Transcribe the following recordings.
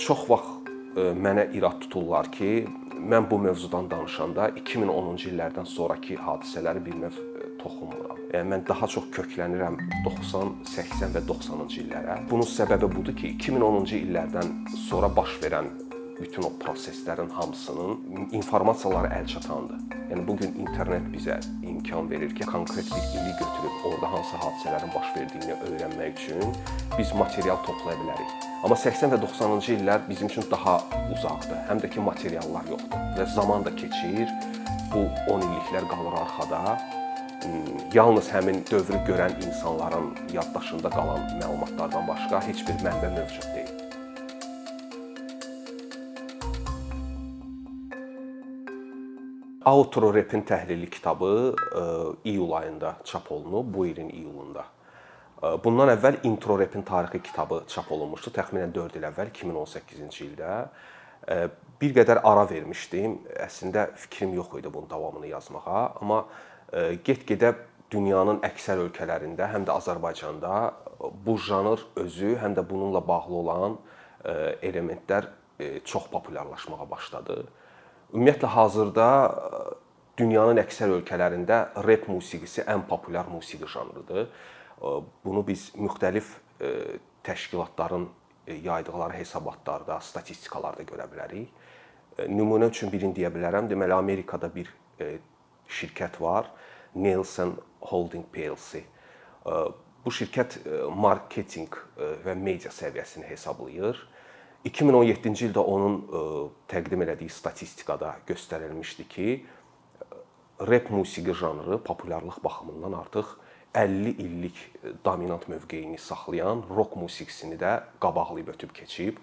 çox vaxt mənə irad tuturlar ki, mən bu mövzudan danışanda 2010-cu illərdən sonrakı hadisələri bir növ toxunmuram. Yəni mən daha çox köklənirəm 90, 80 və 90-cı illərə. Bunun səbəbi budur ki, 2010-cu illərdən sonra baş verən bütün o proseslərin hamısının informasiyaları əlçatandır. Yəni bu gün internet bizə imkan verir ki, konkret bir ili götürüb orada hansı hadisələrin baş verdiyini öyrənmək üçün biz material toplaya bilərik. Amma 80 və 90-cı illər bizim üçün daha uzaqdır. Həm də ki, materiallar yoxdur və zaman da keçir. Bu 10 illiklər qalır arxada. Hmm, yalnız həmin dövrü görən insanların yaddaşında qalan məlumatlardan başqa heç bir mənbə mövcud deyil. Outro Rap'in təhlili kitabı iyul ayında çap olunub, bu ilin iyulunda. Bundan əvvəl Intro Rap'in tarixi kitabı çap olunmuşdu, təxminən 4 il əvvəl 2018-ci ildə. Bir qədər ara vermişdim. Əslində fikrim yox idi bunun davamını yazmağa, amma get-gedə dünyanın əksər ölkələrində, həm də Azərbaycanda bu janr özü, həm də bununla bağlı olan elementlər çox populyarlaşmağa başladı. Ümumiyyətlə hazırda dünyanın əksər ölkələrində rep musiqisi ən populyar musiqi janrıdır. Bunu biz müxtəlif təşkilatların yaydıqları hesabatlarda, statistikalarda görə bilərik. Nümunə üçün birini deyə bilərəm. Deməli Amerikada bir şirkət var, Nielsen Holding plc. Bu şirkət marketinq və media səviyyəsini hesablayır. 2017-ci ildə onun təqdim elədiyi statistikada göstərilmişdi ki, rep musiqi janrı populyarlıq baxımından artıq 50 illik dominant mövqeyini saxlayan rock musiqisini də qabaqlayıb ötüb keçib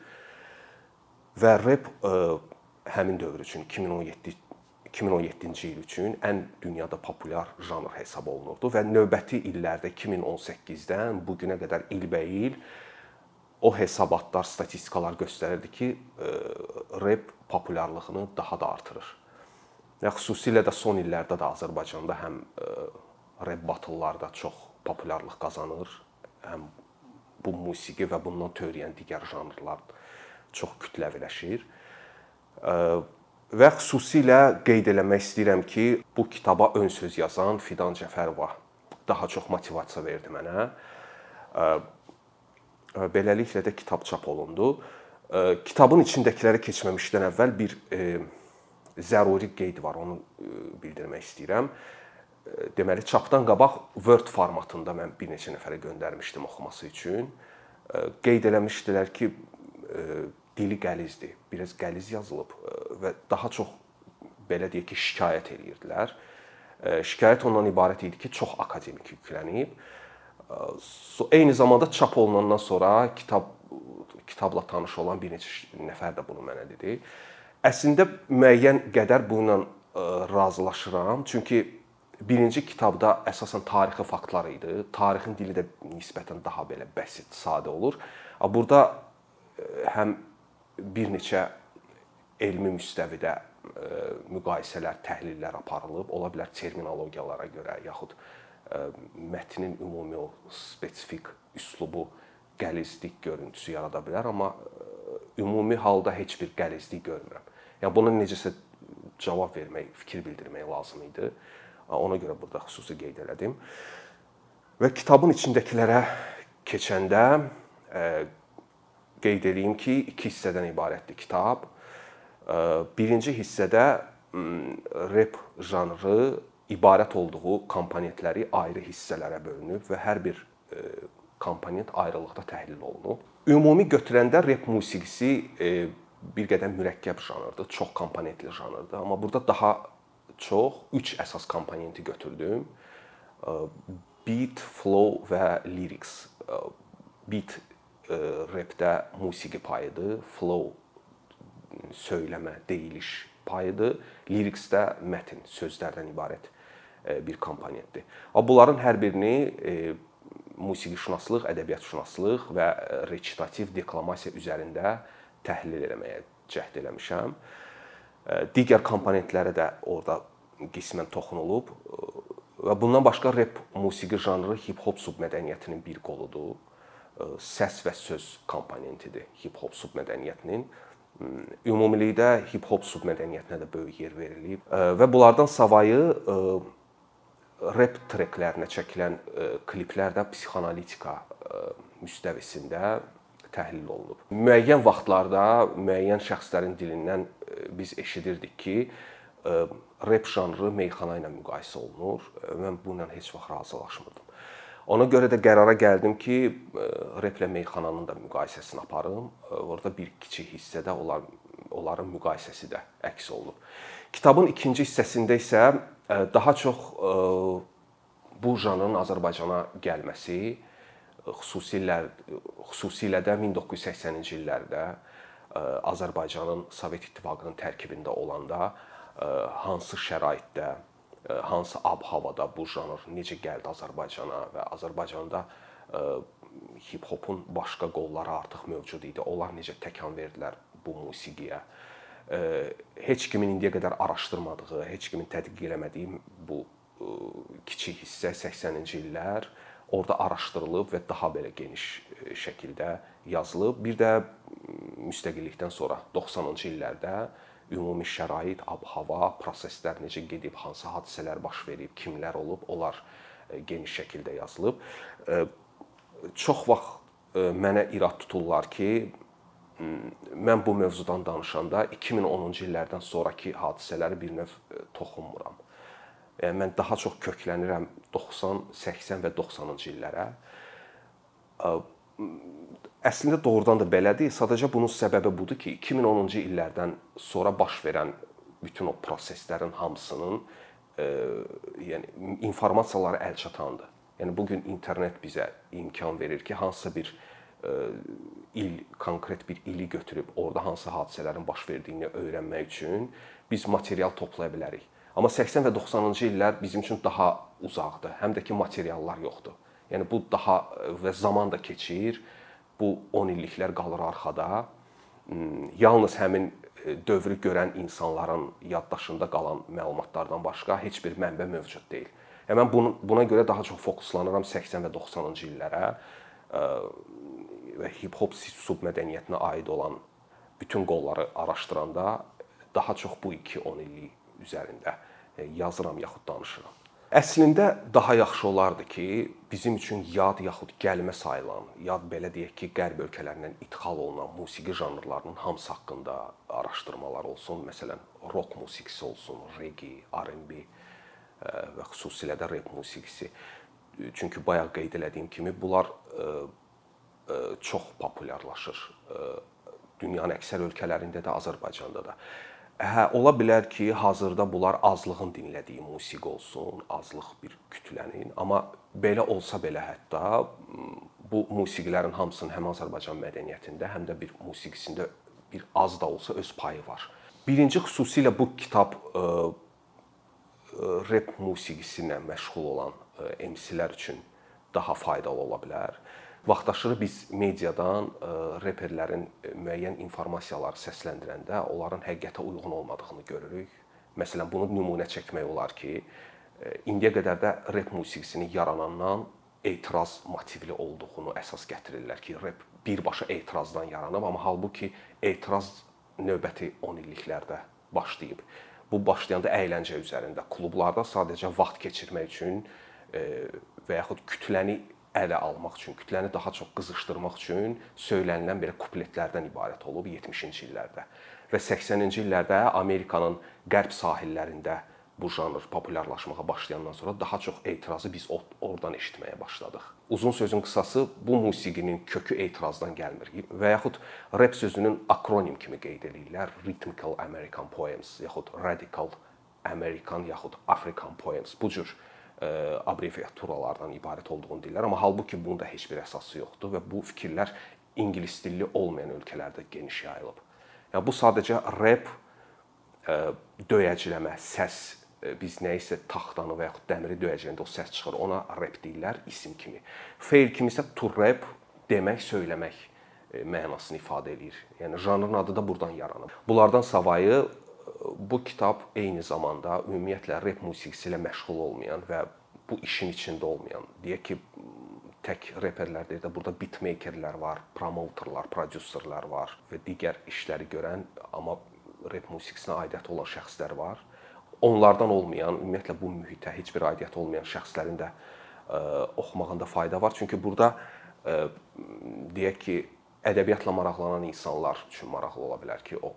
və rep e, həmin dövr üçün 2017 2017-ci il üçün ən dünyada populyar janr hesab olunurdu və növbəti illərdə 2018-dən bu günə qədər ilbəil o hesabatlar, statistikalar göstərirdi ki, e, rep populyarlığını daha da artırır. Və xüsusilə də son illərdə də Azərbaycanda həm e, rep batıllarda çox populyarlıq qazanır. Həm bu musiqi və bundan törəyən digər janrlar çox kütləviləşir. Və xüsusilə qeyd eləmək istəyirəm ki, bu kitaba ön söz yazan Fidan Cəfərova daha çox motivasiya verdi mənə. Beləliklə də kitab çap olundu. Kitabın içindəkilərə keçməmişdən əvvəl bir zəruri qeyd var, onu bildirmək istəyirəm deməli çapdan qabaq Word formatında mən bir neçə nəfərə göndərmişdim oxuması üçün. Qeyd eləmişdilər ki, dili qəlizdir, biraz qəliz yazılıb və daha çox belə deyək ki, şikayət eləyirdilər. Şikayət ondan ibarət idi ki, çox akademik yüklənib. Eyni zamanda çap olunandan sonra kitab kitabla tanış olan bir neçə nəfər də bunu mənə dedi. Əslində müəyyən qədər bununla razılaşıram. Çünki birinci kitabda əsasən tarixi faktlar idi. Tarixin dili də nisbətən daha belə bəsit, sadə olur. Burada e, həm bir neçə elmi müstəvidə e, müqayisələr, təhlillər aparılıb, ola bilər terminologiyalara görə yaxud e, mətnin ümumi o spesifik üslubu qəlizlik görüntüsü yarada bilər, amma ümumi halda heç bir qəlizlik görmürəm. Yəni buna necəsə cavab vermək, fikir bildirmək lazım idi. Ona görə burada xüsusi qeyd elədim. Və kitabın içindəkilərə keçəndə qeyd edeyim ki, iki hissədən ibarətdir kitab. Birinci hissədə rep janrı ibarət olduğu komponentləri ayrı hissələrə bölünüb və hər bir e, komponent ayrılıqda təhlil olunub. Ümumi götürəndə rep musiqisi bir qədər mürəkkəb janrdır, çox komponentli janrdır, amma burada daha çox 3 əsas komponenti götürdüm. Beat, flow və lyrics. Beat repdə musiqi payıdır, flow söyləmə, deyiliş payıdır, lyricsdə mətn, sözlərdən ibarət bir komponentdir. Bunların hər birini musiqişünaslıq, ədəbiyyatşünaslıq və rechitativ deklamasiya üzərində təhlil etməyə cəhd eləmişəm. Digər komponentlərə də orada qismən toxunulub və bundan başqa rep musiqi janrı hip-hop submədəniyyətinin bir qoludur səs və söz komponentidir hip-hop submədəniyyətinin. Ümumilikdə hip-hop submədəniyyətinə də böyük yer verilib və bunlardan savayı rep treklərinə çəkilən kliplər də psixoanalitika müstəvisində təhlil olunub. Müəyyən vaxtlarda müəyyən şəxslərin dilindən biz eşidirdik ki, rep janrı meyxana ilə müqayisə olunur. Mən bununla heç vaxt razılaşmırdım. Ona görə də qərara gəldim ki, replə meyxananın da müqayisəsini aparım. Orada bir kiçik hissədə onlar onların müqayisəsi də əks olunub. Kitabın ikinci hissəsində isə daha çox bu janrın Azərbaycana gəlməsi, xüsusilə xüsusilə də 1980-ci illərdə Azərbaycanın Sovet İttifaqının tərkibində olanda hansı şəraitdə, hansı ab-havada bu janr necə gəldi Azərbaycana və Azərbaycanda hip-hopun başqa qolları artıq mövcud idi. Onlar necə təkan verdilər bu musiqiyə? Heç kimin indiyə qədər araşdırmadığı, heç kimin tədqiq eləmədiyi bu kiçik hissə 80-ci illər orada araşdırılıb və daha belə geniş şəkildə yazılıb. Bir də müstəqillikdən sonra 90-cı illərdə ümumi şərait, ab-hava, proseslər necə gedib, hansı hadisələr baş verib, kimlər olub, onlar geniş şəkildə yazılıb. Çox vaxt mənə irad tuturlar ki, mən bu mövzudan danışanda 2010-cu illərdən sonrakı hadisələri bir növ toxunmuram. Yəni mən daha çox köklənirəm 90, 80 və 90-cı illərə Əslində doğrudan da belədir. Sadəcə bunun səbəbi budur ki, 2010-cu illərdən sonra baş verən bütün o proseslərin hamısının e, yəni informasiyaları əlçatandır. Yəni bu gün internet bizə imkan verir ki, hansısa bir e, il, konkret bir ili götürüb orada hansı hadisələrin baş verdiyini öyrənmək üçün biz material toplaya bilərik. Amma 80 və 90-cı illər bizim üçün daha uzaqdır. Həm də ki materiallar yoxdur. Yəni bu daha və zaman da keçir bu 10 illiklər qalır arxada. Hmm, yalnız həmin e, dövrü görən insanların yaddaşında qalan məlumatlardan başqa heç bir mənbə mövcud deyil. Yəni mən bunu buna görə daha çox fokuslanıram 80 və 90-cı illərə e, və hip-hop submədəniyyətinə aid olan bütün qolları araşdıranda daha çox bu 2-10 illik üzərində e, yazıram yaxud danışıram. Əslində daha yaxşı olardı ki, bizim üçün yad yaxud gəlmə sayılan, yad belə deyək ki, qərb ölkələrindən idxal olunan musiqi janrlarının hamısı haqqında araşdırmalar olsun. Məsələn, rock musiqisi olsun, reggae, R&B e, və xüsusilə də rep musiqisi. Çünki bayaq qeyd elədiyim kimi bunlar e, çox populyarlaşır. Dünyanın əksər ölkələrində də, Azərbaycanda da. Hə, ola bilər ki, hazırda bunlar azlığın dinlədiyi musiqi olsun, azlıq bir kütlənin, amma belə olsa belə hətta bu musiqilərin hamısının həm Azərbaycan mədəniyyətində, həm də bir musiqisində bir az da olsa öz payı var. Birinci xüsusilə bu kitab ə, ə, rep musiqisi ilə məşğul olan MC-lər üçün daha faydalı ola bilər vaxtaşırı biz mediadan e, reperlərin e, müəyyən informasiyaları səsləndirəndə onların həqiqətə uyğun olmadığını görürük. Məsələn, bunu nümunə çəkmək olar ki, e, indiyə qədər də rep musiqisinin yaranandan etiraz motivli olduğunu əsas gətirirlər ki, rep birbaşa etirazdan yaranıb, amma halbuki etiraz növbəti 10 illiklərdə başlayıb. Bu başlayanda əyləncə üzərində, klublarda sadəcə vaxt keçirmək üçün və yaxud kütləni ələ almaq üçün, kütləni daha çox qızışdırmaq üçün söylənilən belə kupletlərdən ibarət olub 70-ci illərdə. Və 80-ci illərdə Amerikanın qərb sahillərində bu janr populyarlaşmağa başlayandan sonra daha çox etirazı biz oradan eşitməyə başladıq. Uzun sözün qısası bu musiqinin kökü etirazdan gəlmir və yaxud rap sözünün akronim kimi qeyd edirlər. Rhythmical American Poems yaxud Radical American yaxud African Poems bu cür abreviaturalardan ibarət olduğunu deyirlər, amma halbuki bunun da heç bir əsası yoxdur və bu fikirlər ingilis dilli olmayan ölkələrdə geniş yayılıb. Yəni bu sadəcə rep döyəcləmə, səs biz nə isə taxtanı və yaxud dəmiri döyəcəyəndə o səs çıxır, ona rep deyirlər isim kimi. Fail kimi isə to rap demək, söyləmək mənasını ifadə eləyir. Yəni janrın adı da burdan yaranıb. Bunlardan savayı bu kitab eyni zamanda ümumiyyətlə rep musiqisi ilə məşğul olmayan və bu işin içində olmayan, deyək ki, tək reperlər deyil də burada beatmakerlər var, promoterlar, prodüserlər var və digər işləri görən amma rep musiqisinə aidiyyəti olan şəxslər var. Onlardan olmayan, ümumiyyətlə bu mühitə heç bir aidiyyəti olmayan şəxslərin də ə, oxumağında fayda var. Çünki burada ə, deyək ki, ədəbiyyatla maraqlanan insanlar üçün maraqlı ola bilər ki, o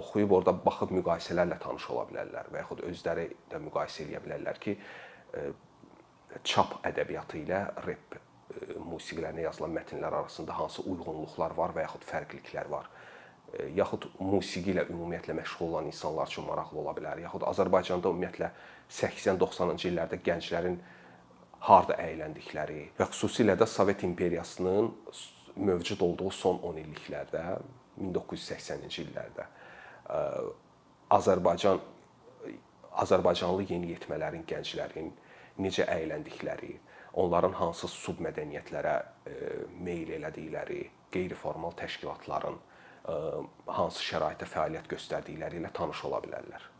oxuyub orada baxıb müqayisələrlə tanış ola bilərlər və yaxud özləri də müqayisə edə bilərlər ki, çap ədəbiyyatı ilə rep musiqilərinə yazılan mətnlər arasında hansı uyğunluqlar var və yaxud fərqliliklər var yaxud musiqi ilə ümumiyyətlə məşğul olan insanlar üçün maraqlı ola bilər. Yaxud Azərbaycanda ümumiyyətlə 80-90-cı illərdə gənclərin harda əyləndikləri və xüsusilə də Sovet imperiyasının mövcud olduğu son 10 illiklərdə 1980-ci illərdə Azərbaycan Azərbaycanlı yeniyetmələrin, gənclərin necə əyləndikləri, onların hansı submədəniyyətlərə meyl elədikləri, qeyri-formal təşkilatların hansı şəraitdə fəaliyyət göstərdikləri ilə tanış ola bilərlər.